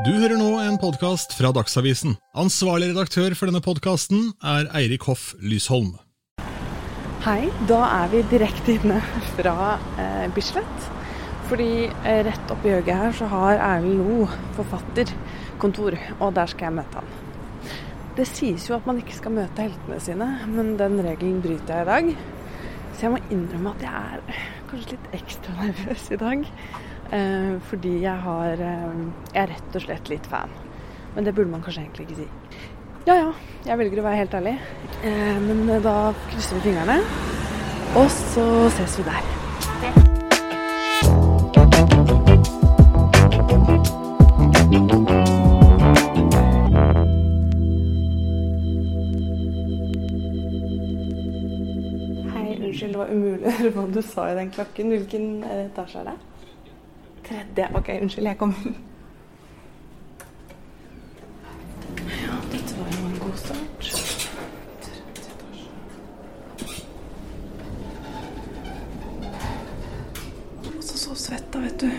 Du hører nå en podkast fra Dagsavisen. Ansvarlig redaktør for denne podkasten er Eirik Hoff Lysholm. Hei, da er vi direkte inne fra eh, Bislett. Fordi eh, rett oppi hjørget her så har Erlend Lo, forfatter, kontor, og der skal jeg møte han. Det sies jo at man ikke skal møte heltene sine, men den regelen bryter jeg i dag. Så jeg må innrømme at jeg er kanskje litt ekstra nervøs i dag. Eh, fordi jeg har eh, Jeg er rett og slett litt fan. Men det burde man kanskje egentlig ikke si. Ja ja, jeg velger å være helt ærlig. Eh, men da krysser vi fingrene. Og så ses vi der. Hei, unnskyld, det var umulig å høre hva du sa i den klokken. Hvilken etasje er det? Tredje. Ok, unnskyld, jeg kom Ja, dette var jo en god start. Også så vet du.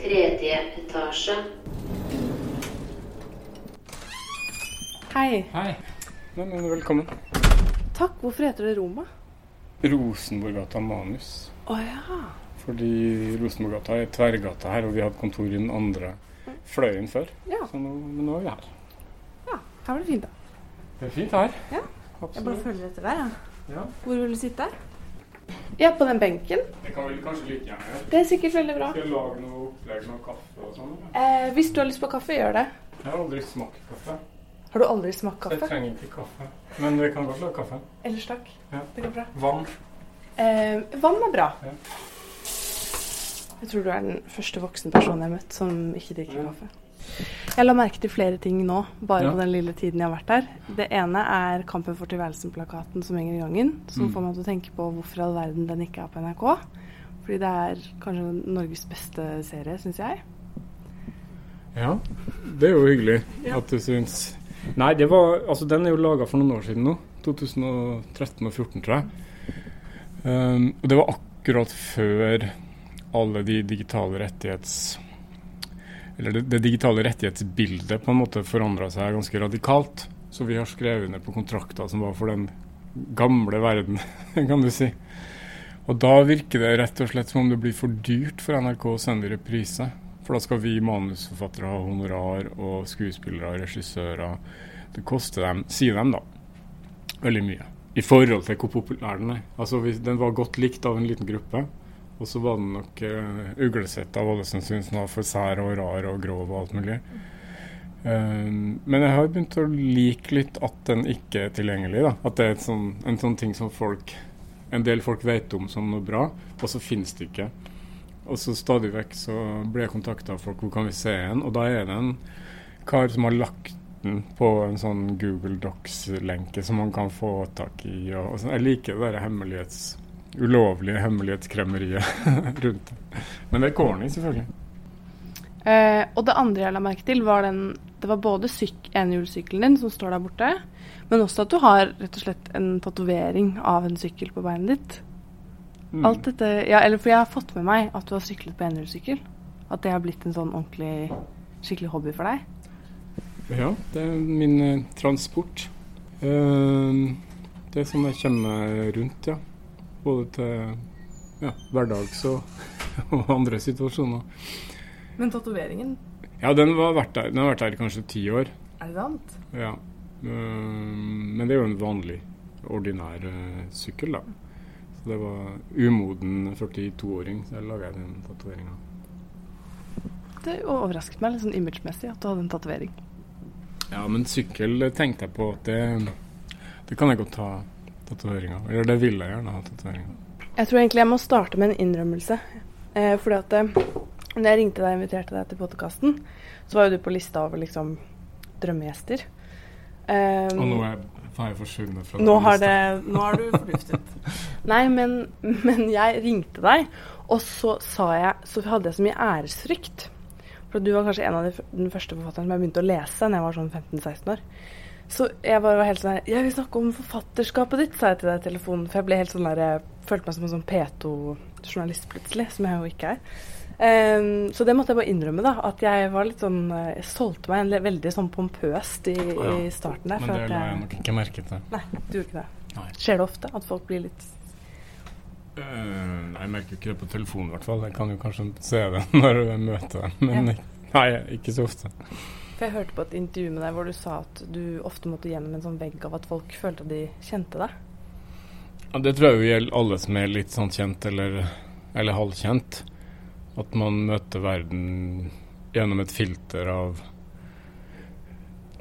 Tredje etasje. Hei. Hei. Nei, men velkommen. Takk. Hvorfor heter det Roma? Rosenborggata Manus. Oh, ja. Fordi Rosenborggata er tverrgata her, og vi hadde kontor i den andre fløyen før. Ja. Så nå, men nå er vi her. ja. Her var det fint, da. Det er fint her. Ja. Jeg bare følger etter deg, jeg. Ja. Hvor vil du sitte? Ja, på den benken. Det kan vi kanskje like gjerne gjøre. Det er sikkert veldig bra. Skal jeg lage noe opplegg med kaffe og sånn? Eh, hvis du har lyst på kaffe, gjør det. Jeg har aldri smakt kaffe. Har du aldri smakt kaffe? jeg trenger ikke kaffe. Men vi kan godt lage kaffe. Ellers takk. Ja. Det går bra. Vann. Eh, vann er bra. Ja. Jeg tror du er den første voksenpersonen jeg har møtt som ikke drikker Ja. kaffe. Jeg la merke til flere ting nå, bare på den lille tiden jeg har vært der. Det ene er Kampen for tilværelsen-plakaten som henger i gangen. Som Mm. får meg til å tenke på hvorfor i all verden den ikke er på NRK. Fordi det er kanskje Norges beste serie, syns jeg. Ja, det er jo hyggelig at du syns Nei, det var, altså den er jo laga for noen år siden nå. 2013 og 2014, tror jeg. Um, og det var akkurat før alle de digitale rettighets... Eller det, det digitale rettighetsbildet på en måte forandra seg ganske radikalt. Så vi har skrevet ned på kontrakter som var for den gamle verden, kan du si. Og da virker det rett og slett som om det blir for dyrt for NRK å sende reprise. For da skal vi manusforfattere ha honorar, og skuespillere og regissører. Det koster dem, sier dem da, veldig mye. I forhold til hvor populær den er. Altså Den var godt likt av en liten gruppe. Og så var den nok uh, uglesett av alle som syntes den var for sær og rar og grov og alt mulig. Um, men jeg har begynt å like litt at den ikke er tilgjengelig. da. At det er sånn, en sånn ting som folk en del folk vet om som noe bra, og så finnes det ikke. Og så stadig vekk så blir jeg kontakta av folk hvor kan vi se en, og da er det en kar som har lagt den på en sånn Google Docs-lenke som man kan få tak i. Og, og sånn. Jeg liker det der hemmelighets, ulovlige hemmelighetskremmeriet rundt det. Men det er corny, selvfølgelig. Uh, og det andre jeg la merke til, var den Det var både syk enhjulssykkelen din som står der borte, men også at du har rett og slett en tatovering av en sykkel på beinet ditt. Mm. Alt dette Ja, eller for jeg har fått med meg at du har syklet på enhjulssykkel. At det har blitt en sånn ordentlig skikkelig hobby for deg. Ja, det er min eh, transport. Eh, det er sånn jeg kommer meg rundt, ja. Både til ja, hverdags og, og andre situasjoner. Men tatoveringen, Ja, den, var vært der, den har vært der i kanskje ti år. er det sant? Ja. Eh, men det er jo en vanlig, ordinær eh, sykkel, da. Så det var umoden 42-åring, så jeg laga den tatoveringa. Det overrasket meg litt sånn imagemessig at du hadde en tatovering. Ja, men sykkel eh, tenkte jeg på at det, det kan jeg godt ha tatoveringa. Eller det vil jeg gjerne ha tatoveringa. Jeg tror egentlig jeg må starte med en innrømmelse. Eh, fordi at eh, når jeg ringte deg og inviterte deg til podkasten, så var jo du på lista over liksom drømmegjester. Eh, Og nå er har jeg forsvunnet fra nå har, det, nå har du forduftet. Nei, men, men jeg ringte deg, og så sa jeg Så hadde jeg så mye æresfrykt. For du var kanskje en av de, den første forfatteren som jeg begynte å lese da jeg var sånn 15-16 år. Så jeg bare var helt sånn her Jeg vil snakke om forfatterskapet ditt, sa jeg til deg i telefonen. For jeg ble helt sånn der følte meg som en sånn P2-journalist plutselig, som jeg jo ikke er. Um, så det måtte jeg bare innrømme, da. At jeg var litt sånn Jeg solgte meg en veldig sånn pompøst i, ja. i starten der. Men det la jeg jeg- nok ikke merke til. Nei, du gjorde ikke det. Nei. Skjer det ofte at folk blir litt uh, nei, jeg merker ikke det på telefonen i hvert fall. Jeg kan jo kanskje se det når jeg møter dem, men Ja. nei, ikke så ofte. For jeg hørte på et intervju med deg hvor du sa at du ofte måtte gjennom en sånn vegg av at folk følte at de kjente deg. Ja, det tror jeg gjelder alle som er litt sånn kjent eller, eller halvkjent. At man møter verden gjennom et filter av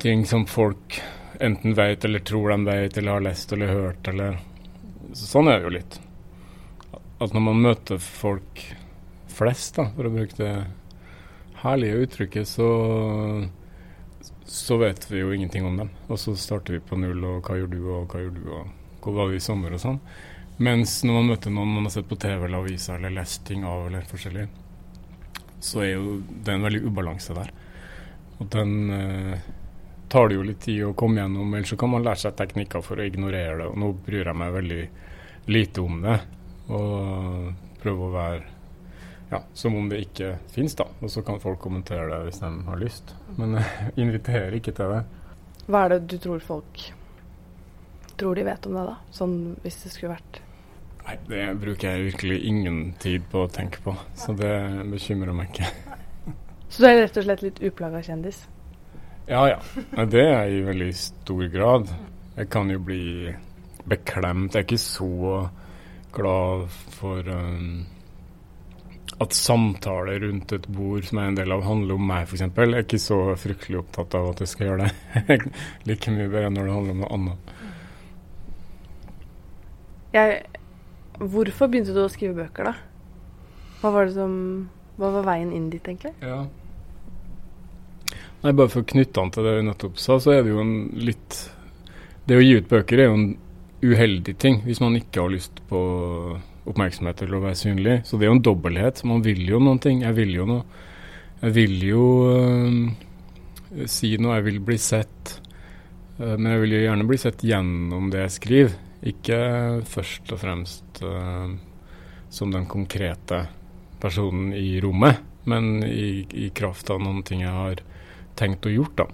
ting som folk enten vet eller tror de vet eller har lest eller hørt eller Sånn er det jo litt. At når man møter folk flest, da, for å bruke det herlige uttrykket, så så vet vi jo ingenting om dem. Og så starter vi på null, og hva gjør du, og hva gjør du, og hvor var vi i sommer, og sånn. Mens når man møter noen man har sett på TV eller aviser eller lest ting av eller forskjellig, så er jo det en veldig ubalanse der. Og den eh, tar det jo litt tid å komme gjennom, ellers så kan man lære seg teknikker for å ignorere det. Og nå bryr jeg meg veldig lite om det, og prøver å være ja, som om det ikke fins, da. Og så kan folk kommentere det hvis de har lyst. Men jeg inviterer ikke til det. Hva er det du tror folk tror de vet om deg, da? Sånn hvis det skulle vært Nei, det bruker jeg virkelig ingen tid på å tenke på, så det bekymrer meg ikke. Så du er rett og slett litt uplaga kjendis? Ja ja, det er jeg i veldig stor grad. Jeg kan jo bli beklemt. Jeg er ikke så glad for um, at samtaler rundt et bord som er en del av, handler om meg, f.eks. Jeg er ikke så fryktelig opptatt av at jeg skal gjøre det. like mye bedre når det handler om noe annet. Jeg, hvorfor begynte du å skrive bøker, da? Hva var det som Hva var veien inn dit, egentlig? Ja. Nei, bare for å knytte an til det du nettopp sa, så er det jo en litt Det å gi ut bøker er jo en uheldig ting hvis man ikke har lyst på oppmerksomhet eller å være synlig. Så det er jo en dobbelthet. Man vil jo noen ting. Jeg vil jo noe. Jeg vil jo øh, si noe, jeg vil bli sett. Øh, men jeg vil jo gjerne bli sett gjennom det jeg skriver. Ikke først og fremst uh, som den konkrete personen i rommet, men i, i kraft av noen ting jeg har tenkt og gjort, da.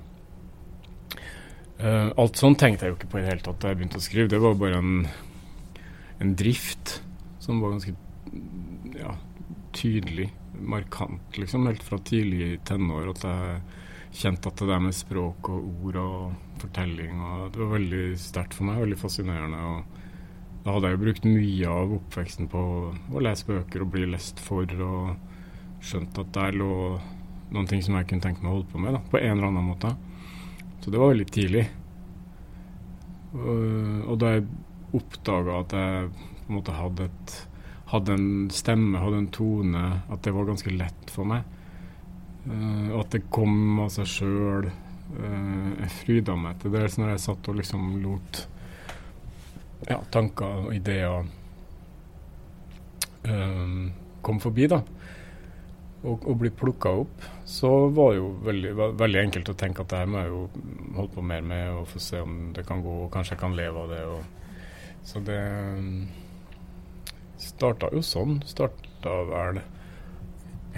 Uh, alt sånn tenkte jeg jo ikke på i det hele tatt da jeg begynte å skrive. Det var bare en, en drift som var ganske ja, tydelig, markant, liksom, helt fra tidlig tenår. At jeg kjente at det der med språk og ord og fortelling og Det var veldig sterkt for meg, veldig fascinerende. og da hadde jeg jo brukt mye av oppveksten på å lese bøker og bli lest for, og skjønt at der lå noen ting som jeg kunne tenke meg å holde på med, da, på en eller annen måte. Så det var veldig tidlig. Og, og da jeg oppdaga at jeg på en måte hadde, et, hadde en stemme, hadde en tone, at det var ganske lett for meg, og at det kom av seg sjøl Jeg fryda meg til dels når jeg satt og liksom lot ja, tanker og ideer um, kom forbi, da, og, og bli plukka opp, så var det jo veldig, veldig enkelt å tenke at det her må jeg jo holde på mer med og få se om det kan gå, og kanskje jeg kan leve av det. Og, så det um, starta jo sånn. Starta vel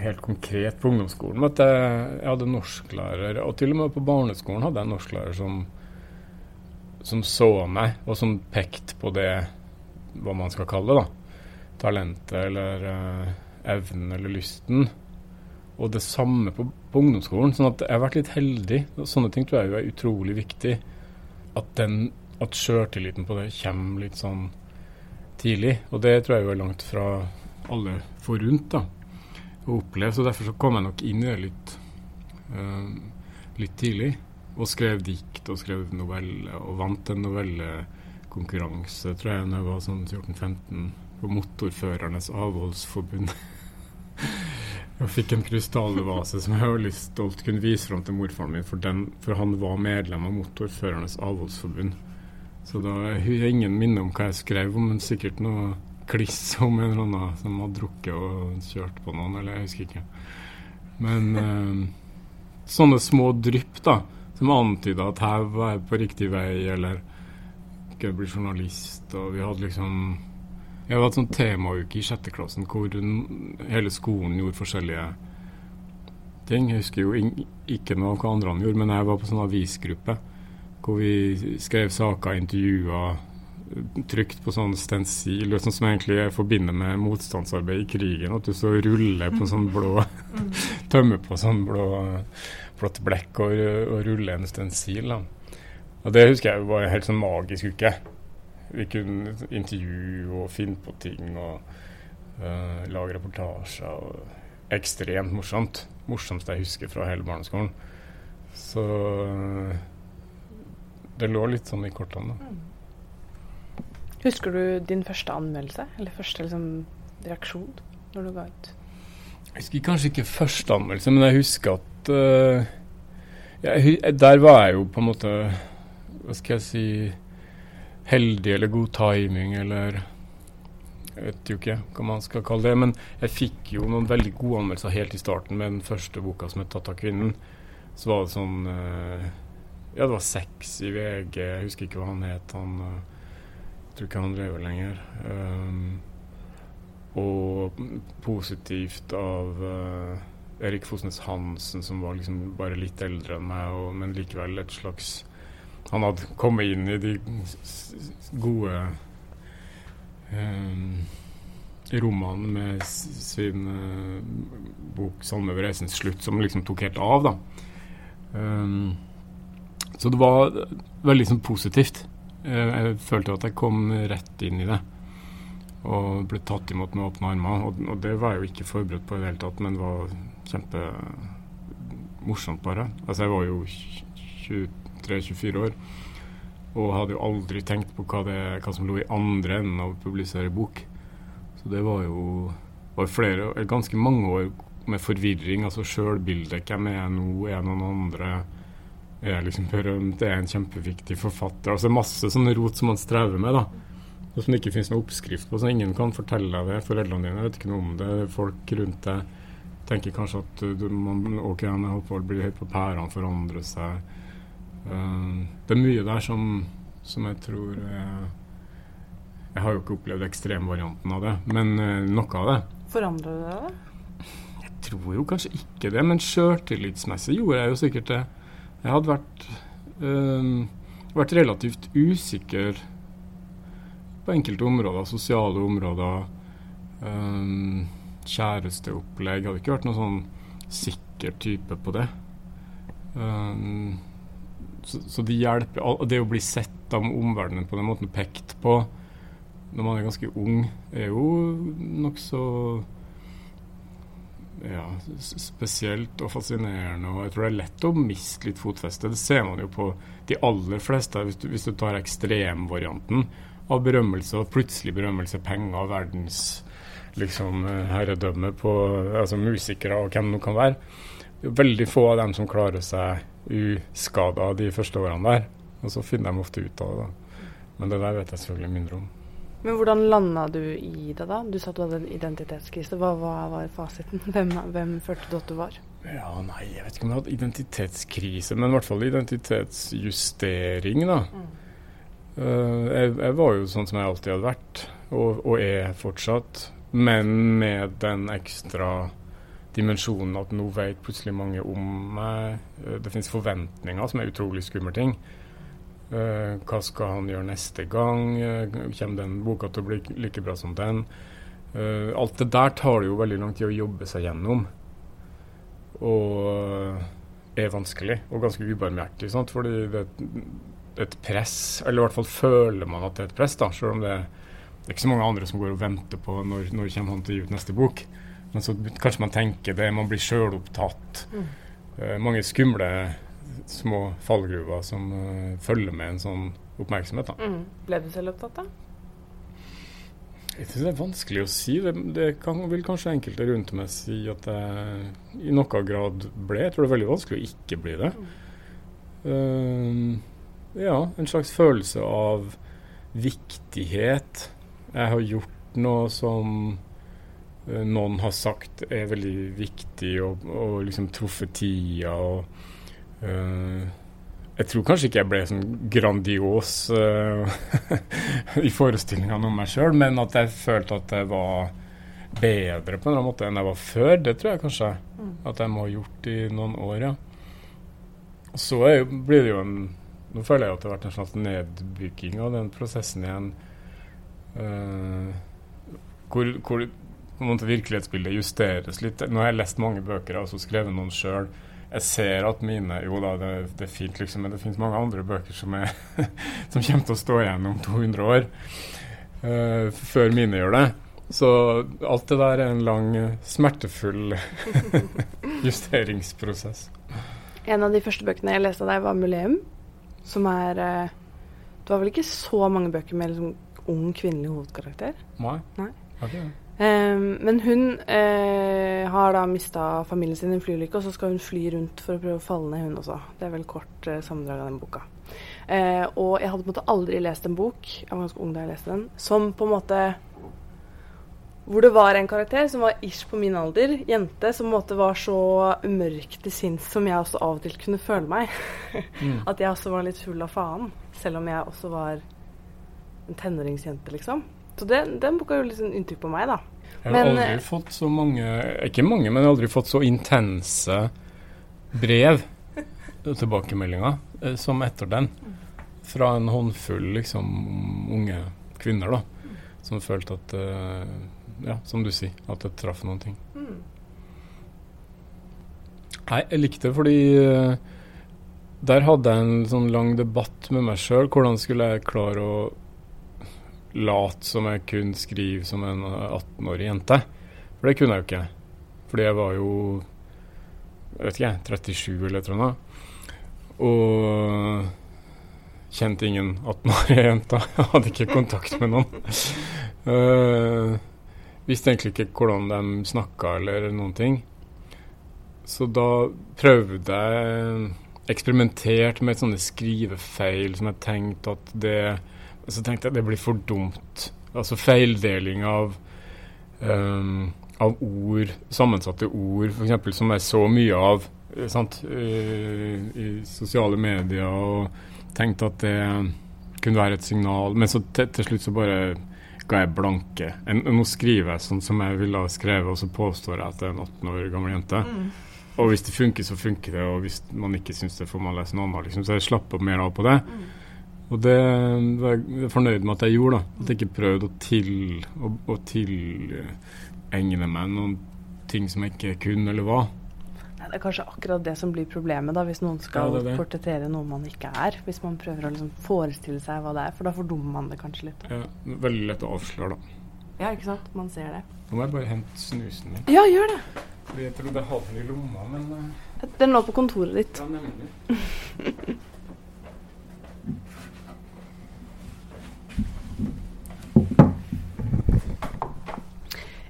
helt konkret på ungdomsskolen at jeg, jeg hadde norsklærer, og til og med på barneskolen hadde jeg en norsklærer som som så meg, og som pekte på det, hva man skal kalle det, da. Talentet eller uh, evnen eller lysten. Og det samme på, på, ungdomsskolen. sånn at jeg har vært litt heldig. Sånne ting tror jeg jo er utrolig viktig. At, den, at sjøltilliten på det kommer litt sånn tidlig. Og det tror jeg jo er langt fra alle forunt da, å oppleve. Så derfor så kom jeg nok inn i det litt, uh, litt tidlig. Og skrev dikt og skrev noveller, og vant en novellekonkurranse, tror jeg, da jeg var sånn 14-15, på Motorførernes avholdsforbund. og fikk en krystallvase som jeg veldig stolt kunne vise fram til morfaren min, for, den, for han var medlem av Motorførernes avholdsforbund. Så da har ingen minne om hva jeg skrev om, men sikkert noe kliss om en eller annen som hadde drukket og kjørt på noen, eller jeg husker ikke. Men eh, sånne små drypp, da som antyda at her var jeg på riktig vei, eller kunne bli journalist. Og vi hadde liksom Jeg hadde hatt sånn temauke i sjette klassen hvor hele skolen gjorde forskjellige ting. Jeg husker jo ikke noe av hva andre gjorde, men jeg var på sånn avisgruppe hvor vi skrev saker, intervjua, trykt på sånn stensil, sånn som egentlig jeg forbinder med motstandsarbeid i krigen. At du så ruller på sånn blå Tømmer på sånn blå blått blekk og, og ruller en stensil. Da. Og det husker jeg var en helt sånn magisk uke. Vi kunne intervjue og finne på ting og uh, lage reportasjer. Og ekstremt morsomt. Morsomst jeg husker fra hele barneskolen. Så uh, det lå litt sånn i kortene. da. Husker du din første anmeldelse, eller første liksom, reaksjon når du ga ut? Jeg husker kanskje ikke første anmeldelse, men jeg husker at uh, jeg, Der var jeg jo på en måte Hva skal jeg si heldig eller god timing eller Jeg vet jo ikke hva man skal kalle det. Men jeg fikk jo noen veldig gode anmeldelser helt i starten med den første boka som het 'Tatt av kvinnen'. Så var det sånn uh, Ja, det var seks i VG. Jeg husker ikke hva han het. Han uh, tror ikke han lever lenger. Um, og positivt av uh, Erik Fosnes Hansen, som var liksom bare litt eldre enn meg, og, men likevel et slags han hadde kommet inn i de gode um, rommene med sin uh, bok 'Salme ved reisens slutt', som liksom tok helt av. da. Um, så det var veldig sånn positivt. Uh, jeg følte at jeg kom rett inn i det. Og ble tatt imot med åpne armer. Og, og, det var jeg jo ikke forberedt på i det hele tatt, men det var kjempemorsomt, bare. Altså, jeg var jo 23-24 år. Og hadde jo aldri tenkt på hva, det, hva som lå i andre enden av å publisere bok. Så det var jo var flere, ganske mange år med forvirring. Altså sjølbildet. Hvem er jeg nå? Er jeg noen andre? Er liksom berømt? Er en kjempeviktig forfatter? Altså masse sånne rot som man strever med. da. Og som det ikke finnes noen oppskrift på. Så ingen kan fortelle deg det. Foreldrene dine vet ikke noe om det. Folk rundt deg tenker kanskje at du, man, ok, han holder på å bli høyt på pærene, forandre seg. Uh, det er mye der som, som jeg tror uh, Jeg har jo ikke opplevd ekstremvarianten av det, men uh, noe av det. Forandrer du deg? Jeg tror jo kanskje ikke det, men sjøltillitsmessig gjorde jeg jo sikkert det. Jeg hadde vært, vært relativt usikker på enkelte områder, sosiale områder. kjæresteopplegg. Jeg hadde ikke vært noen sånn sikker type på det. Um, så, så det hjelper. Det å bli sett av omverdenen på den måten pekt på når man er ganske ung, er jo nokså ja, spesielt og fascinerende. Og jeg tror det er lett å miste litt fotfeste. Det ser man jo på de aller fleste. Hvis du, hvis du tar ekstremvarianten av berømmelse, og plutselig berømmelse, penger, verdens liksom herredømme på altså musikere og hvem det nå kan være. Det er veldig få av dem som klarer seg uskada de første årene der. Og så finner de ofte ut av det. da. Men det der vet jeg selvfølgelig mindre om. Men hvordan landa du i det, da? Du sa at du hadde en identitetskrise. Hva, hva var fasiten? Hvem, hvem følte du at du var? Ja, nei, Jeg vet ikke om jeg hadde identitetskrise, men i hvert fall identitetsjustering, da. Mm. Uh, jeg, jeg, var jo sånn som jeg alltid hadde vært, og, og er fortsatt. Men med den ekstra dimensjonen at nå vet plutselig mange om meg. Eh, det finnes forventninger som er utrolig skumle ting. Uh, hva skal han gjøre neste gang? Uh, kommer den boka til å bli like bra som den? Uh, alt det der tar det jo veldig lang tid å jobbe seg gjennom. Og er vanskelig, og ganske ubarmhjertig. Sant? Fordi det er et press, eller i hvert fall føler man at det er et press, da, selv om det, det er ikke så mange andre som går og venter på når, når kommer han til å gi ut neste bok. Men så kanskje man tenker det, man blir sjølopptatt. Mm. Mange skumle små fallgruver som uh, følger med en sånn oppmerksomhet. Mm. Ble du selv opptatt, da? Jeg synes Det er vanskelig å si. Det, det kan, vil kanskje enkelte rundt meg si at jeg i noen grad ble. Jeg tror det er veldig vanskelig å ikke bli det. Mm. Uh, ja, en slags følelse av viktighet. Jeg har gjort noe som Eh, noen har sagt er veldig viktig, og, og liksom truffet tida. og Jeg tror kanskje ikke jeg ble sånn grandios uh, i forestillingene om meg sjøl, men at jeg følte at jeg var bedre på en eller annen måte enn jeg var før. Det tror jeg kanskje mm. at jeg må ha gjort i noen år, ja. Så er, blir det jo en Nå føler jeg at det har vært en slags nedbygging av den prosessen igjen. Uh, hvor, hvor virkelighetsbildet justeres litt. Nå har jeg lest mange bøker, og altså skrevet noen sjøl jeg ser at mine Jo da, det, det er fint, liksom, men det finnes mange andre bøker som, er, som kommer til å stå igjen om 200 år. Uh, før mine gjør det. Så alt det der er en lang, smertefull justeringsprosess. En av de første bøkene jeg leste av deg, var 'Muleum', som er uh, Det var vel ikke så mange bøker med liksom, ung kvinnelig hovedkarakter? Nei. Nei. Okay. Um, men hun eh, har da mista familien sin i en flyulykke, og så skal hun fly rundt for å prøve å falle ned, hun også. Det er vel kort eh, sammendrag av den boka. Eh, og jeg hadde på en måte aldri lest en bok, jeg var ganske ung da jeg leste den, som på en måte Hvor det var en karakter som var ish på min alder, jente, som på en måte var så mørk til sinns som jeg også av og til kunne føle meg. mm. At jeg også var litt full av faen. Selv om jeg også var en tenåringsjente, liksom. Så det, den boka gjorde litt sånn inntrykk på meg, da. Jeg har men, aldri eh, fått så mange Ikke mange, men jeg har aldri fått så intense brev, tilbakemeldinger, eh, som etter den. Fra en håndfull liksom unge kvinner, da. Som følte at eh, Ja, som du sier, at det traff noen ting. Mm. Nei, jeg likte det fordi der hadde jeg en sånn lang debatt med meg sjøl. Hvordan skulle jeg klare å late som jeg kunne skrive som en 18-årig jente. For det kunne jeg jo ikke. Fordi jeg var jo jeg vet ikke, 37 eller noe. Og kjente ingen 18-årige jenter. Jeg hadde ikke kontakt med noen. Uh, visste egentlig ikke hvordan de snakka eller noen ting. Så da prøvde jeg Eksperimenterte med sånne skrivefeil som jeg tenkte at det så tenkte jeg det blir for dumt. Altså feildeling av um, av ord, sammensatte ord, f.eks. som er så mye av eh, sant, uh, i sosiale medier, og tenkte at det kunne være et signal. Men så til, til slutt så bare ga jeg blanke. En, nå skriver jeg sånn som jeg ville ha skrevet, og så påstår jeg at det er en 18 år gammel jente. Mm. Og hvis det funker, så funker det, og hvis man ikke syns det, får man lese noe annet. Liksom. Så jeg slapper mer av på det. Mm. Og det var jeg fornøyd med at jeg gjorde. da. At jeg ikke prøvde å, til, å, å tilegne meg noen ting som jeg ikke kunne eller var. Det er kanskje akkurat det som blir problemet, da, hvis noen skal ja, portrettere noe man ikke er. Hvis man prøver å liksom forestille seg hva det er, for da fordummer man det kanskje litt. Ja, Veldig lett å avsløre, da. Ja, ikke sant. Man ser det. Nå må jeg bare hente snusen min. Ja, gjør det. Fordi jeg trodde jeg hadde den i lomma, men uh... Den lå på kontoret ditt. Ja, nemlig.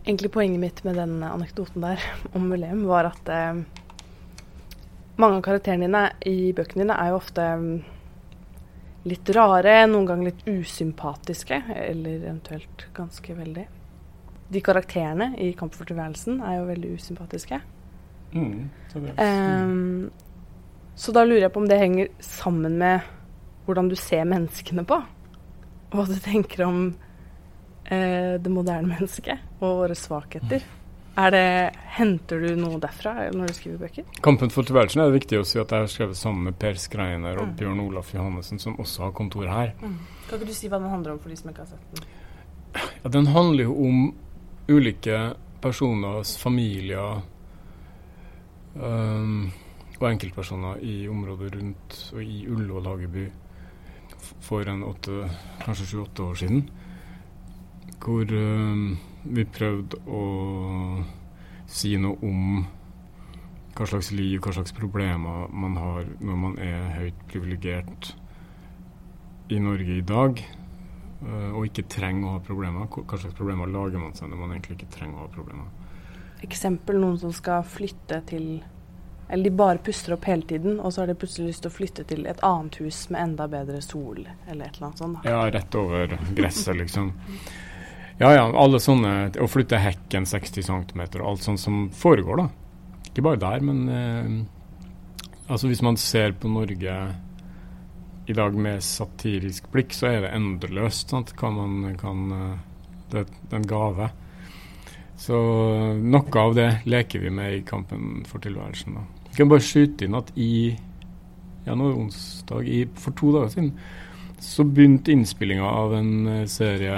egentlig poenget mitt med den anekdoten der om Mulem var at eh, mange av karakterene dine i bøkene dine er jo ofte mm, litt rare, noen ganger litt usympatiske, eller eventuelt ganske veldig. De karakterene i 'Kamp for tilværelsen' er jo veldig usympatiske. Mm, så, um, så da lurer jeg på om det henger sammen med hvordan du ser menneskene på. Hva du tenker om eh, det moderne mennesket og våre svakheter. Er det, Henter du noe derfra når du skriver bøker? 'Kampen for tilværelsen' er det viktig å si at jeg har skrevet sammen med Per Skreiner og mm. Bjørn Olaf Johannessen, som også har kontor her. Mm. Kan ikke du si hva den handler om for de som ikke har sett den? Ja, den handler jo om ulike personers familier um, og enkeltpersoner i området rundt og i Ullevål Hageby for en åtte, kanskje sju-åtte år siden hvor uh, vi prøvde å si noe om hva slags liv, hva slags problemer man har når man er høyt privilegert i Norge i dag, uh, og ikke trenger å ha problemer. Hva slags problemer lager man seg når man egentlig ikke trenger å ha problemer? Eksempel noen som skal flytte til Eller de bare puster opp hele tiden, og så har de plutselig lyst til å flytte til et annet hus med enda bedre sol, eller et eller annet sånt. Ja, rett over gresset, liksom. Ja, ja. Alle sånne Å flytte hekken 60 cm og alt sånt som foregår, da. Ikke bare der, men eh, altså hvis man ser på Norge i dag med satirisk blikk, så er det endeløst sant? hva man kan eh, Det er en gave. Så noe av det leker vi med i kampen for tilværelsen. da. Jeg kan bare skyte inn at i ja, nå er onsdag, i, for to dager siden så begynte innspillinga av en uh, serie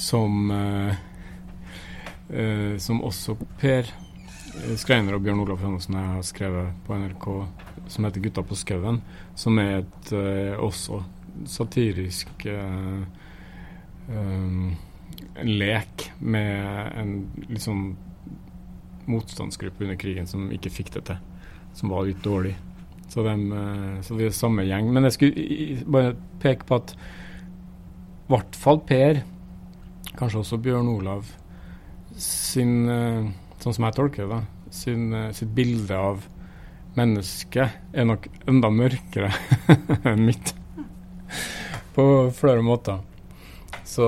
som uh, uh, Som også Per Skreiner og Bjørn Olav Johannessen har skrevet på NRK, som heter 'Gutta på skauen', som er et også satirisk um, lek med en sånn motstandsgruppe under krigen som ikke fikk det til, som var litt dårlig. Så, de, eh, så vi er samme gjeng. Men jeg skulle bare peke på at i hvert fall Per, kanskje også Bjørn Olav, sin, eh, sånn som jeg tolker det, sin, eh, sitt bilde av mennesket er nok enda mørkere enn mitt. På flere måter. Så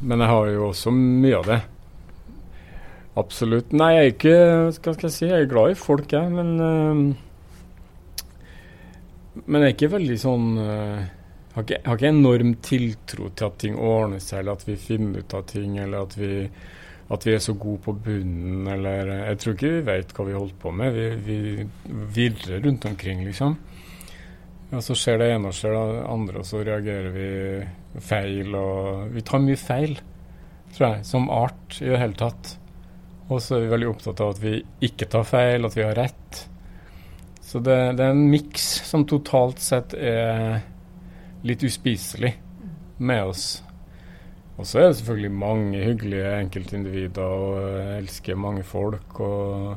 Men jeg har jo også mye av det. Absolutt. Nei, jeg er ikke Hva skal jeg si, jeg er glad i folk, jeg, men men jeg er ikke veldig sånn har ikke, har ikke enorm tiltro til at ting ordner seg, eller at vi finner ut av ting, eller at vi, at vi er så gode på bunnen, eller Jeg tror ikke vi vet hva vi holder på med. Vi, vi virrer rundt omkring, liksom. Og så skjer det ene og skjer det andre, og så reagerer vi feil, og Vi tar mye feil, tror jeg, som art i det hele tatt. Og så er vi veldig opptatt av at vi ikke tar feil, at vi har rett. Så det, det er en miks som totalt sett er litt uspiselig med oss. Og så er det selvfølgelig mange hyggelige enkeltindivider, og elsker mange folk. Og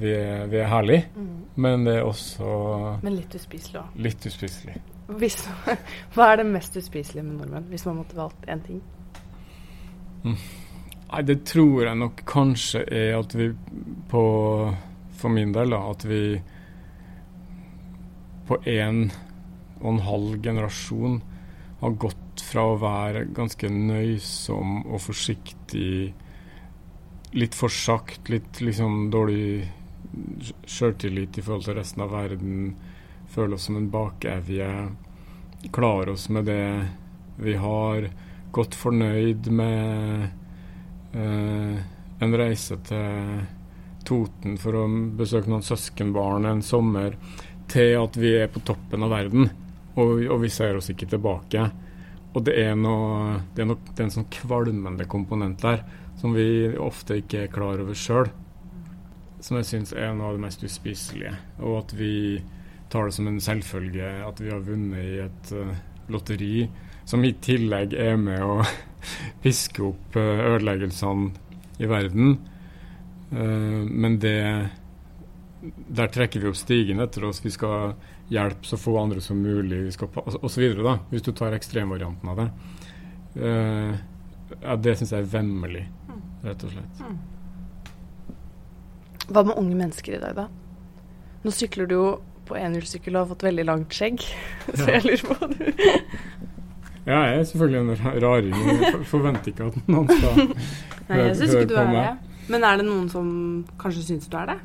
vi er, vi er herlige. Mm. Men det er også Men litt uspiselig òg. Litt uspiselig. Hvis, hva er det mest uspiselige med nordmenn, hvis man måtte valgt én ting? Mm. Nei, det tror jeg nok kanskje er at vi på For min del, da, at vi på en og en halv generasjon har gått fra å være ganske nøysom og forsiktig, litt for sagt, litt liksom dårlig sjøltillit i forhold til resten av verden, føle oss som en bakevje, klare oss med det vi har, godt fornøyd med eh, en reise til Toten for å besøke noen søskenbarn en sommer til at vi er på toppen av verden, og, og vi ser oss ikke tilbake. Og det er, noe, det, er noe, det er en sånn kvalmende komponent der som vi ofte ikke er klar over sjøl. Som jeg syns er noe av det mest uspiselige. Og at vi tar det som en selvfølge at vi har vunnet i et uh, lotteri som i tillegg er med å piske opp uh, ødeleggelsene i verden. Uh, men det der trekker vi opp stigen etter oss. Vi skal hjelpe så få andre som mulig, vi skal osv. Hvis du tar ekstremvarianten av det. Uh, ja, det syns jeg er vemmelig, rett og slett. Mm. Hva med unge mennesker i dag, da? Nå sykler du jo på enhjulssykkel og har fått veldig langt skjegg, så jeg lurer på du Ja, jeg er selvfølgelig en raring. Jeg forventer ikke at noen skal Nei, jeg synes ikke du er det. Men er det noen som kanskje syns du er det?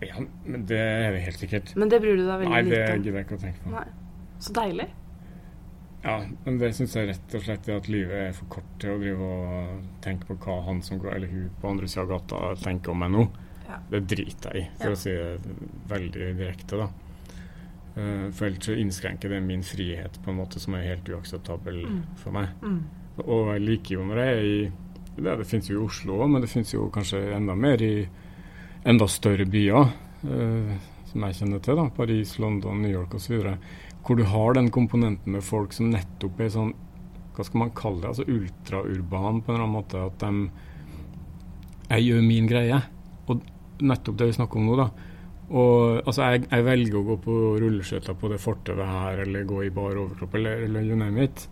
Ja, men det er det helt sikkert. Men det bryr du deg veldig Nei, lite om? Nei, det gidder jeg ikke å tenke på. Nei. Så deilig. Ja, men det syns jeg rett og slett er at livet er for kort til å drive og tenke på hva han som går, eller hun på andre sida av gata tenker om meg nå. Ja. Det driter jeg i, for ja. å si det veldig direkte, da. Uh, for ellers så innskrenker det min frihet på en måte som er helt uakseptabel mm. for meg. Mm. Og jeg liker jo når jeg er i Det, det finnes jo i Oslo òg, men det finnes jo kanskje enda mer i enda større byer, eh, som jeg kjenner til, da, Paris, London, New York osv., hvor du har den komponenten med folk som nettopp er sånn hva skal man kalle det, altså ultraurban på en eller annen måte. At de Jeg gjør min greie. Og nettopp det vi snakker om nå, da. Og altså, jeg, jeg velger å gå på rulleskøyter på det fortauet her, eller gå i bar overkropp, eller, eller you name it.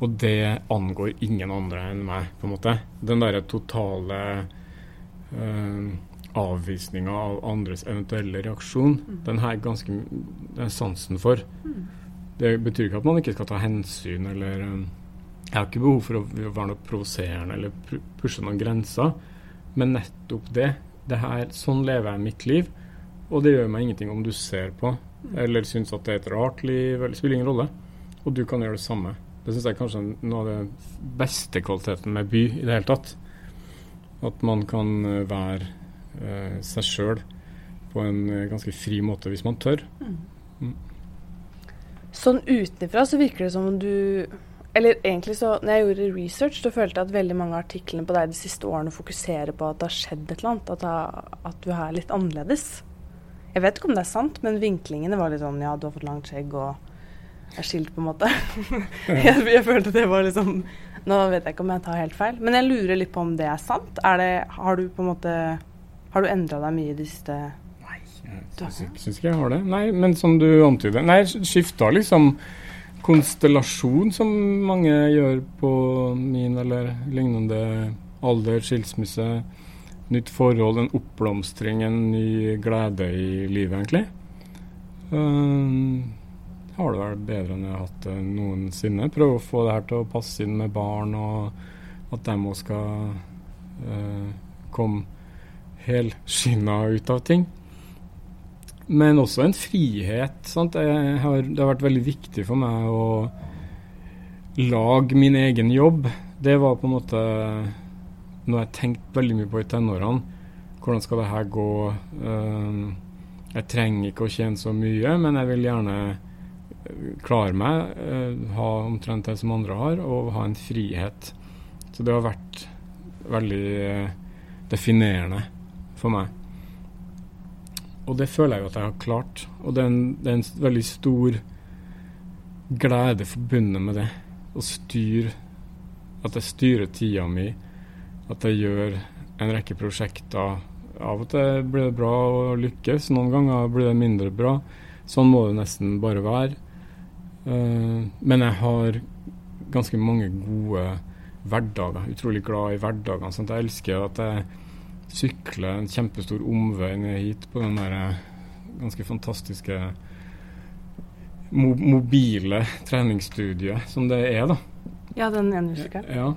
Og det angår ingen andre enn meg, på en måte. Den derre totale øh, avvisninga av andres eventuelle reaksjon, mm. den har jeg ganske den sansen for. Mm. Det betyr ikke at man ikke skal ta hensyn eller um, Jeg har ikke behov for å være noe provoserende eller pushe noen grenser, men nettopp det. det her, sånn lever jeg mitt liv, og det gjør meg ingenting om du ser på eller syns at det er et rart liv, eller spiller ingen rolle. Og du kan gjøre det samme. Det syns jeg kanskje er noe av den beste kvaliteten med by i det hele tatt. At man kan eh, være seg sjøl på en eh, ganske fri måte hvis man tør. Mm. Sånn utenfra så virker det som om du Eller egentlig så Når jeg gjorde research, så følte jeg at veldig mange av artiklene på deg de siste årene fokuserer på at det har skjedd et eller annet. At, det, at du er litt annerledes. Jeg vet ikke om det er sant, men vinklingene var litt sånn Ja, du har fått langt skjegg og er skilt, på en måte. jeg, jeg følte det var liksom Nå vet jeg ikke om jeg tar helt feil, men jeg lurer litt på om det er sant. Er det, har du på en måte Har du endra deg mye de siste Nei, jeg syns ikke jeg har det. Nei, men som du antyder Nei, skifta liksom konstellasjon, som mange gjør på min eller lignende alder, skilsmisse, nytt forhold, en oppblomstring, en ny glede i livet, egentlig. Um, har det vært bedre enn jeg har hatt det noensinne. Prøve å få det her til å passe inn med barn, og at de òg skal uh, komme helskinna ut av ting. Men også en frihet. Har, det har vært veldig viktig for meg å lage min egen jobb. Det var på en måte noe jeg tenkte veldig mye på i tenårene. Hvordan skal det her gå? Uh, jeg trenger ikke å tjene så mye, men jeg vil gjerne klare meg, uh, ha omtrent det som andre har, og ha en frihet. Så det har vært veldig uh, definerende for meg. Og det føler jeg jo at jeg har klart. Og det er en, det er en veldig stor glede forbundet med det. Å styre At jeg styrer tida mi. At jeg gjør en rekke prosjekter. Av og til blir det bra å lykkes, noen ganger blir det mindre bra. Sånn må det nesten bare være. Uh, men jeg har ganske mange gode hverdager. Utrolig glad i hverdagene. Jeg elsker at jeg sykler en kjempestor omvei ned hit på den der eh, ganske fantastiske mo mobile treningsstudiet som det er, da. Ja, den enhjulssykkelen. Ja.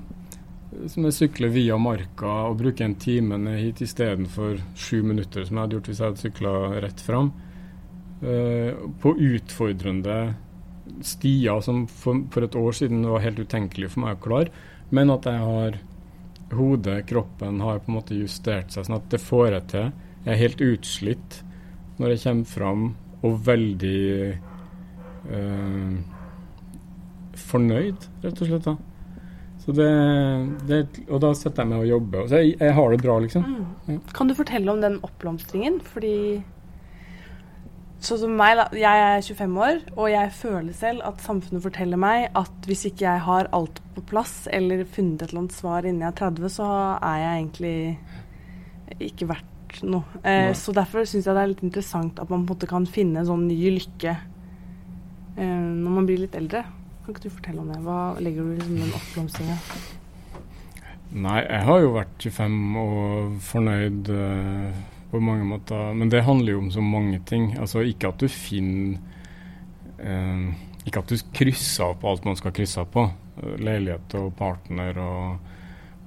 Som jeg sykler via marka og bruker en time ned hit istedenfor sju minutter, som jeg hadde gjort hvis jeg hadde sykla rett fram. Uh, på utfordrende stier som for, for, et år siden var helt utenkelig for meg å klare, men at jeg har hodet, kroppen, har på en måte justert seg sånn at det får jeg til. Jeg er helt utslitt når jeg kommer fram og veldig øh, fornøyd, rett og slett. da. Så det, det, og da setter jeg meg og jobber. Så jeg, jeg har det bra, liksom. Mm. Ja. Kan du fortelle om den oppblomstringen? Fordi Sånn som meg, da. Jeg er 25 år, og jeg føler selv at samfunnet forteller meg at hvis ikke jeg har alt på plass, eller funnet et eller annet svar innen jeg er 30, så er jeg egentlig ikke verdt noe. Eh, så derfor syns jeg det er litt interessant at man på en måte kan finne en sånn ny lykke eh, når man blir litt eldre. Kan ikke du fortelle om det? Hva legger du i liksom den oppblomstringa? Nei, jeg har jo vært 25 og fornøyd. Uh på mange måter. Men det handler jo om så mange ting. Altså Ikke at du finner eh, Ikke at du krysser på alt man skal krysse på. Leilighet og partner og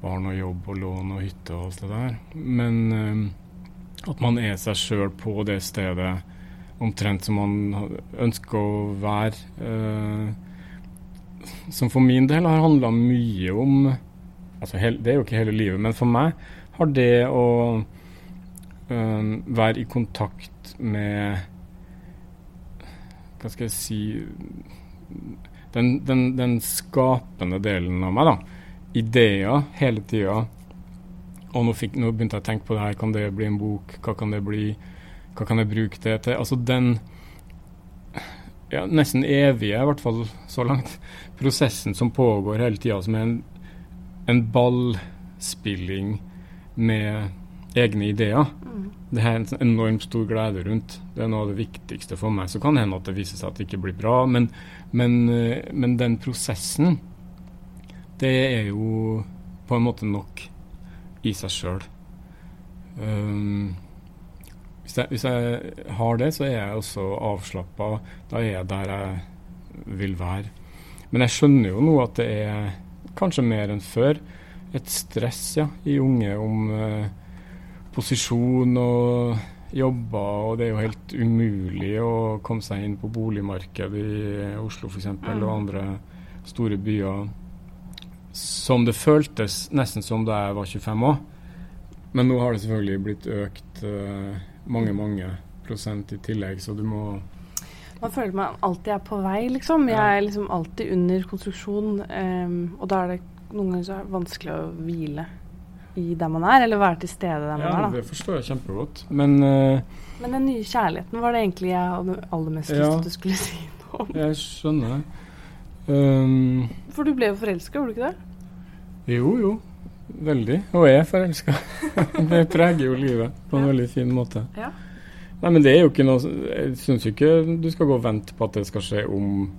barn og jobb og lån og hytte og alt det der. Men eh, at man er seg sjøl på det stedet omtrent som man ønsker å være. Eh, som for min del har handla mye om altså Det er jo ikke hele livet, men for meg har det å um, være i kontakt med Hva skal jeg si den, den, den skapende delen av meg, da. Ideer hele tida. Og nå, fikk, nå, begynte jeg å tenke på det her. Kan det bli en bok? Hva kan det bli? Hva kan jeg bruke det til? Altså den ja, nesten evige, i hvert fall så langt, prosessen som pågår hele tida, som er en, en ballspilling med egne ideer. Mm. Det er en enormt stor glede rundt. Det er noe av det viktigste for meg. Så kan det hende at det viser seg at det ikke blir bra, men, men, eh, men den prosessen, det er jo på en måte nok i seg sjøl. Um, hvis, hvis, jeg har det, så er jeg også avslappa. Da er jeg der jeg vil være. Men jeg skjønner jo nå at det er kanskje mer enn før et stress ja, i unge om uh, posisjon og jobber, og det er jo helt umulig å komme seg inn på boligmarkedet i Oslo f.eks. Mm. og andre store byer. Som det føltes nesten som da jeg var 25 år. Men nå har det selvfølgelig blitt økt uh, mange, mange prosent i tillegg, så du må Man føler man alltid er på vei, liksom. Jeg er liksom alltid under konstruksjon, um, og da er det noen ganger så er det vanskelig å hvile i der man er, eller være til stede der man Ja, er, da. det forstår jeg kjempegodt. Men uh, Men den nye kjærligheten var det egentlig jeg hadde aller mest lyst Ja. til at du skulle si noe om. jeg skjønner det. Um, For du ble jo forelska, gjorde du ikke det? Jo, jo. Veldig. Og jeg er forelska. det preger jo livet på en Ja. veldig fin måte. Ja. Nei, men det er jo ikke noe Jeg syns jo ikke du skal gå og vente på at det skal skje om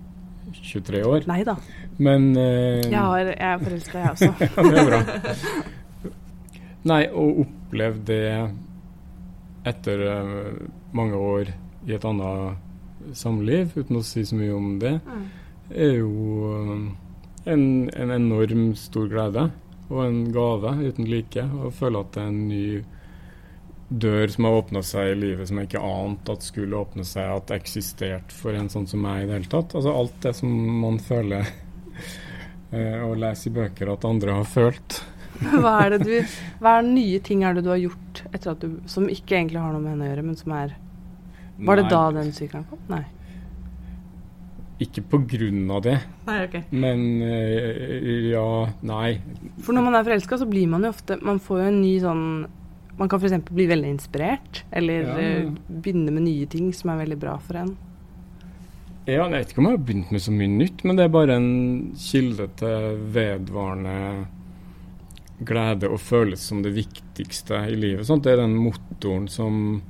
23 år. Nei da. Men uh, Jeg, har, jeg er forelska, jeg også. ja, det er bra. Nei, å oppleve det etter eh, mange år i et annet samliv, uten å si så mye om det, Mm. er jo eh, en, en enorm stor glede og en gave uten like. Å føle at det er en ny dør som har åpna seg i livet som jeg ikke ante at skulle åpne seg, at det eksisterte for en sånn som meg i det hele tatt. Altså alt det som man føler eh, og leser i bøker at andre har følt. Hva er det du Hva er nye ting er det du har gjort etter at du, som ikke egentlig har noe med henne å gjøre, men som er Var det da den sykelen kom? Nei. Ikke på grunn av det, Nei, ok. men eh, ja, nei. For når man er forelska, så blir man jo ofte Man får jo en ny sånn Man kan f.eks. bli veldig inspirert, eller Ja. eh, begynne med nye ting som er veldig bra for en. Ja, jeg vet ikke om jeg har begynt med så mye nytt, men det er bare en kilde til vedvarende glede og føles som det viktigste i livet. Sånt. Det er den motoren som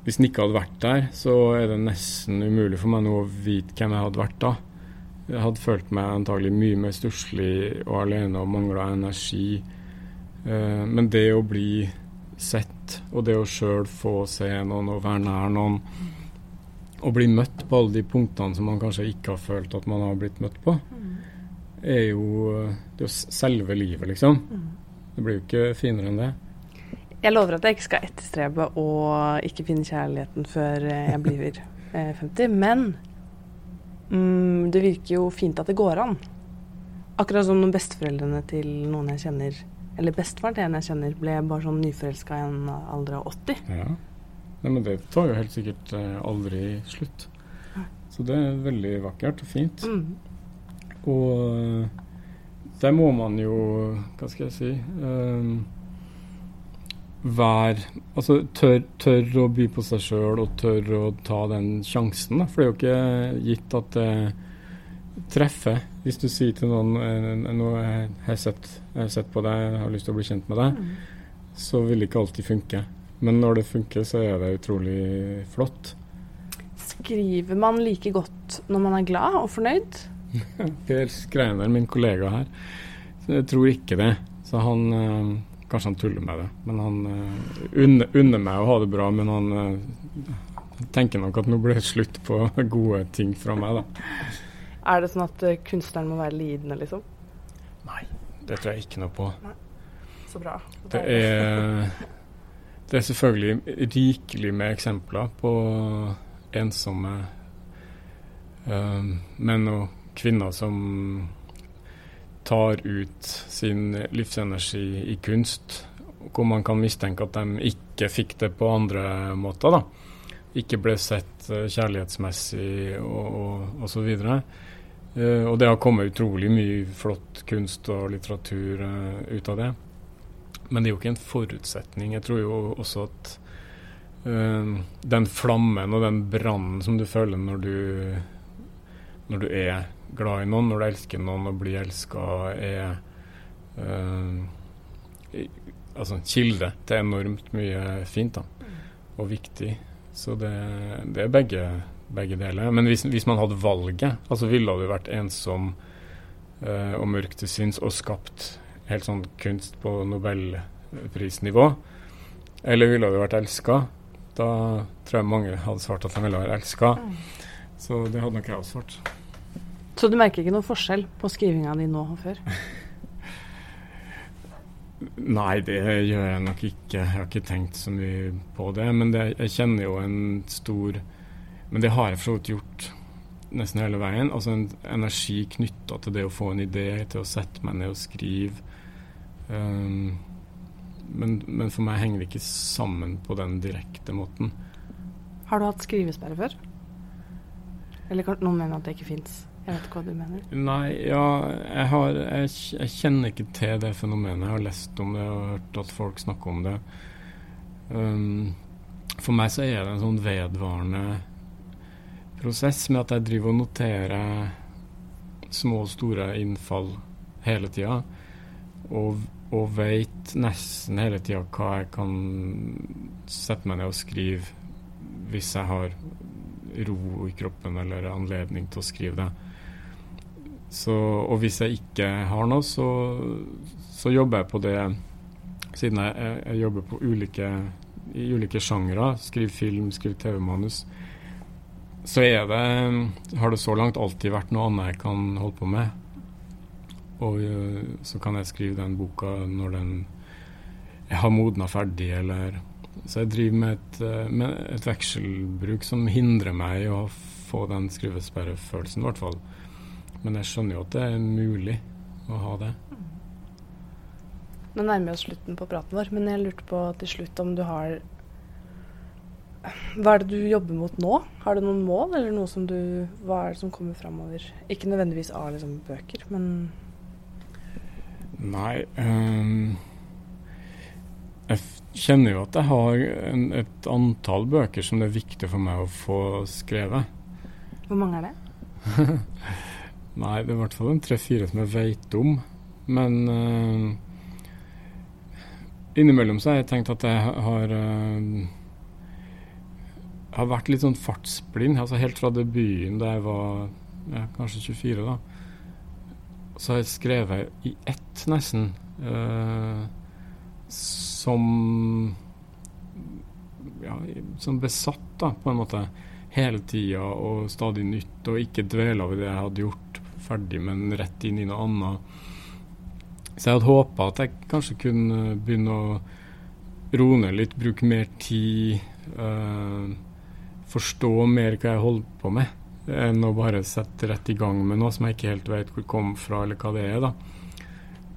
Hvis den ikke hadde vært der, så er det nesten umulig for meg nå å vite hvem jeg hadde vært da. Jeg hadde følt meg antagelig mye mer stusslig og alene og mangla energi. Eh, men det å bli sett, og det å sjøl få se noen og være nær noen, og bli møtt på alle de punktene som man kanskje ikke har følt at man har blitt møtt på, er jo det er jo selve livet, liksom. Det blir jo ikke finere enn det. Jeg lover at jeg ikke skal etterstrebe å ikke finne kjærligheten før eh, jeg blir eh, 50, men mm, det virker jo fint at det går an. Akkurat som når besteforeldrene til noen jeg kjenner, eller bestefaren til en jeg kjenner, ble bare sånn nyforelska i en alder av 80. Ja. Nei, men det tar jo helt sikkert eh, aldri slutt. Så det er veldig vakkert og fint. Mm. Og eh, der må man jo Hva skal jeg si um, Vær Altså tør, tør å by på seg sjøl og tør å ta den sjansen. Da. For det er jo ikke gitt at det treffer. Hvis du sier til noen eh, nå har jeg sett, jeg har sett på deg, jeg har lyst til å bli kjent med deg, så vil det ikke alltid funke. Men når det funker, så er det utrolig flott. Skriver man like godt når man er glad og fornøyd? Per Skreiner, min kollega her, så jeg tror ikke det. Så han øh, Kanskje han tuller med det, men han øh, unner, unner meg å ha det bra. Men han øh, tenker nok at nå blir det slutt på gode ting fra meg, da. Er det sånn at kunstneren må være lidende, liksom? Nei, det tror jeg ikke noe på. Nei. Så bra. Det er, det er selvfølgelig rikelig med eksempler på ensomme menn og kvinner som tar ut sin livsenergi i kunst, hvor man kan mistenke at de ikke fikk det på andre måter. da. Ikke ble sett eh, kjærlighetsmessig og, og, og så videre. Eh, og det har kommet utrolig mye flott kunst og litteratur eh, ut av det. Men det er jo ikke en forutsetning. Jeg tror jo også at eh, den flammen og den brannen som du føler når du, når du er glad i noen, når du elsker noen og blir elska, er uh, altså kilde til enormt mye fint da, og viktig. Så det, det er begge, begge deler. Men hvis, hvis man hadde valget, altså ville du vært ensom uh, og mørk til sinns og skapt helt sånn kunst på nobelprisnivå, eller ville du vært elska, da tror jeg mange hadde svart at de ville være elska. Så det hadde nok jeg også svart. Så du merker ikke noen forskjell på skrivinga di nå og før? Nei, det gjør jeg nok ikke. Jeg har ikke tenkt så mye på det. Men det, jeg kjenner jo en stor Men det har jeg for så vidt gjort nesten hele veien. Altså en energi knytta til det å få en idé, til å sette meg ned og skrive. Um, men, men, for meg henger det ikke sammen på den direkte måten. Har du hatt skrivesperre før? Eller kan noen mene at det ikke fins? Jeg vet ikke hva du mener. Nei, ja, jeg, har, jeg, jeg, kjenner ikke til det fenomenet. Jeg har lest om det og hørt at folk snakker om det. Um, for meg så er det en sånn vedvarende prosess med at jeg driver og noterer små og store innfall hele tida. Og, og veit nesten hele tida hva jeg kan sette meg ned og skrive hvis jeg har ro i kroppen eller anledning til å skrive det. Så, og hvis jeg ikke har noe, så, så jobber jeg på det Siden jeg, jeg jobber på ulike, i ulike sjangre, skriver film, skriver TV-manus, så er det, har det så langt alltid vært noe annet jeg kan holde på med. Og så kan jeg skrive den boka når den jeg har modna ferdig, eller Så jeg driver med et, med et vekselbruk som hindrer meg i å få den skrivesperrefølelsen, i hvert fall. Men jeg skjønner jo at det er mulig å ha det. Nå nærmer vi oss slutten på praten vår, men jeg lurte på til slutt om du har Hva er det du jobber mot nå? Har du noen mål, eller noe som du Hva er det som kommer framover? Ikke nødvendigvis av liksom bøker, men Nei um, Jeg kjenner jo at jeg har en, et antall bøker som det er viktig for meg å få skrevet. Hvor mange er det? Nei, det er i hvert fall en tre-fire som jeg veit om. Men uh, innimellom så har jeg tenkt at jeg har uh, har vært litt sånn fartsblind. altså Helt fra debuten da jeg var ja, kanskje 24, da. Så har jeg skrevet i ett, nesten. Uh, som ja, som besatt, da, på en måte. Hele tida og stadig nytt, og ikke dvela ved det jeg hadde gjort ferdig, men rett inn i noe annet. Så jeg hadde håpa at jeg kanskje kunne begynne å roe ned litt, bruke mer tid. Uh, forstå mer hva jeg holder på med, enn å bare sette rett i gang med noe som jeg ikke helt vet hvor kom fra, eller hva det er. da.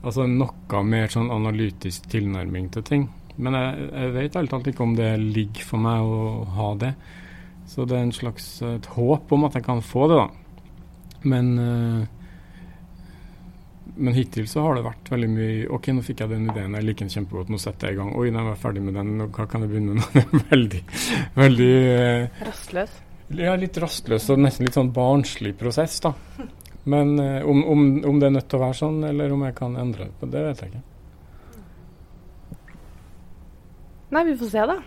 Altså noe mer sånn analytisk tilnærming til ting. Men jeg, jeg vet helt alt ikke om det ligger for meg å ha det. Så det er en slags et håp om at jeg kan få det, da. Men, uh, men hittil så har det vært veldig mye OK, nå fikk jeg den ideen, jeg liker den kjempegodt, nå setter jeg i gang. Oi, nå er jeg ferdig med den, hva kan jeg begynne med? Den er veldig, veldig uh, Rastløs? Ja, litt rastløs og nesten litt sånn barnslig prosess, da. Men uh, om, om, om, det er nødt til å være sånn, eller om jeg kan endre det, det vet jeg ikke. Nei, vi får se, da.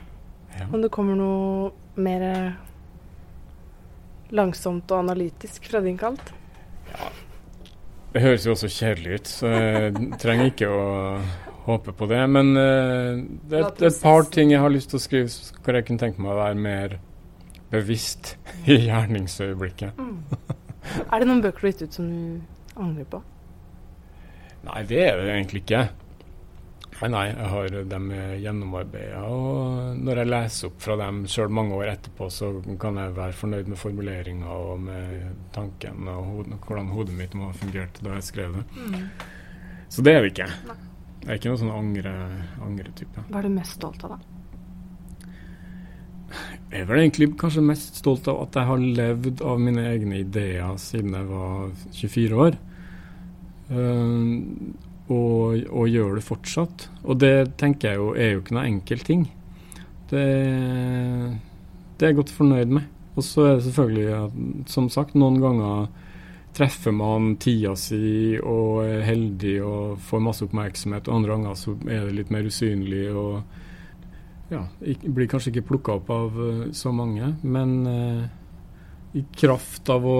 Ja. Om det kommer noe mer langsomt og analytisk fra din kant? Ja. Det høres jo også kjedelig ut, så jeg trenger ikke å håpe på det. Men uh, det er et, et, par ting jeg har lyst til å skrive hvor jeg kunne tenke meg å være mer bevisst i gjerningsøyeblikket. Mm. Er det noen bøker du har gitt ut som du angrer på? Nei, det er det egentlig ikke. Nei, nei, jeg har dem gjennomarbeida. Og når jeg leser opp fra dem sjøl mange år etterpå, så kan jeg være fornøyd med formuleringa og med tanken og hod hvordan hodet mitt må ha fungert da jeg skrev det. Mm. Så det er det ikke. Nei. Jeg er ikke noen sånn angre-type. Angre Hva er du mest stolt av, da? Jeg er vel egentlig kanskje mest stolt av at jeg har levd av mine egne ideer siden jeg var 24 år. Uh, og, og gjør det fortsatt. Og det tenker jeg jo er jo ikke noe enkel ting. Det, det er jeg godt fornøyd med. Og så er det selvfølgelig, som sagt, noen ganger treffer man tida si og er heldig og får masse oppmerksomhet, og andre ganger så er det litt mer usynlig og ja, blir kanskje ikke plukka opp av uh, så mange. Men uh, i kraft av å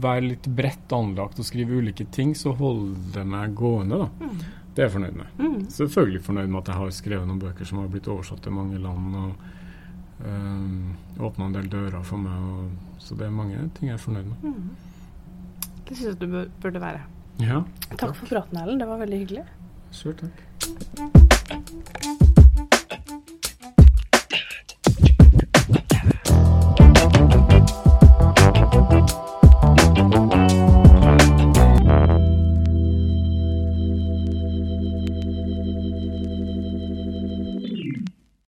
være litt bredt anlagt og skrive ulike ting, så holder det meg gående. da. Mm. Det er jeg fornøyd med. Mm. Selvfølgelig fornøyd med at jeg har skrevet noen bøker som har blitt oversatt til mange land. og øh, eh, Åpna en del dører for meg. Og, så det er mange ting jeg er fornøyd med. Mm. Det syns jeg du burde være. Ja, takk. takk for praten, Erlend. Det var veldig hyggelig. Sjøl takk. Takk.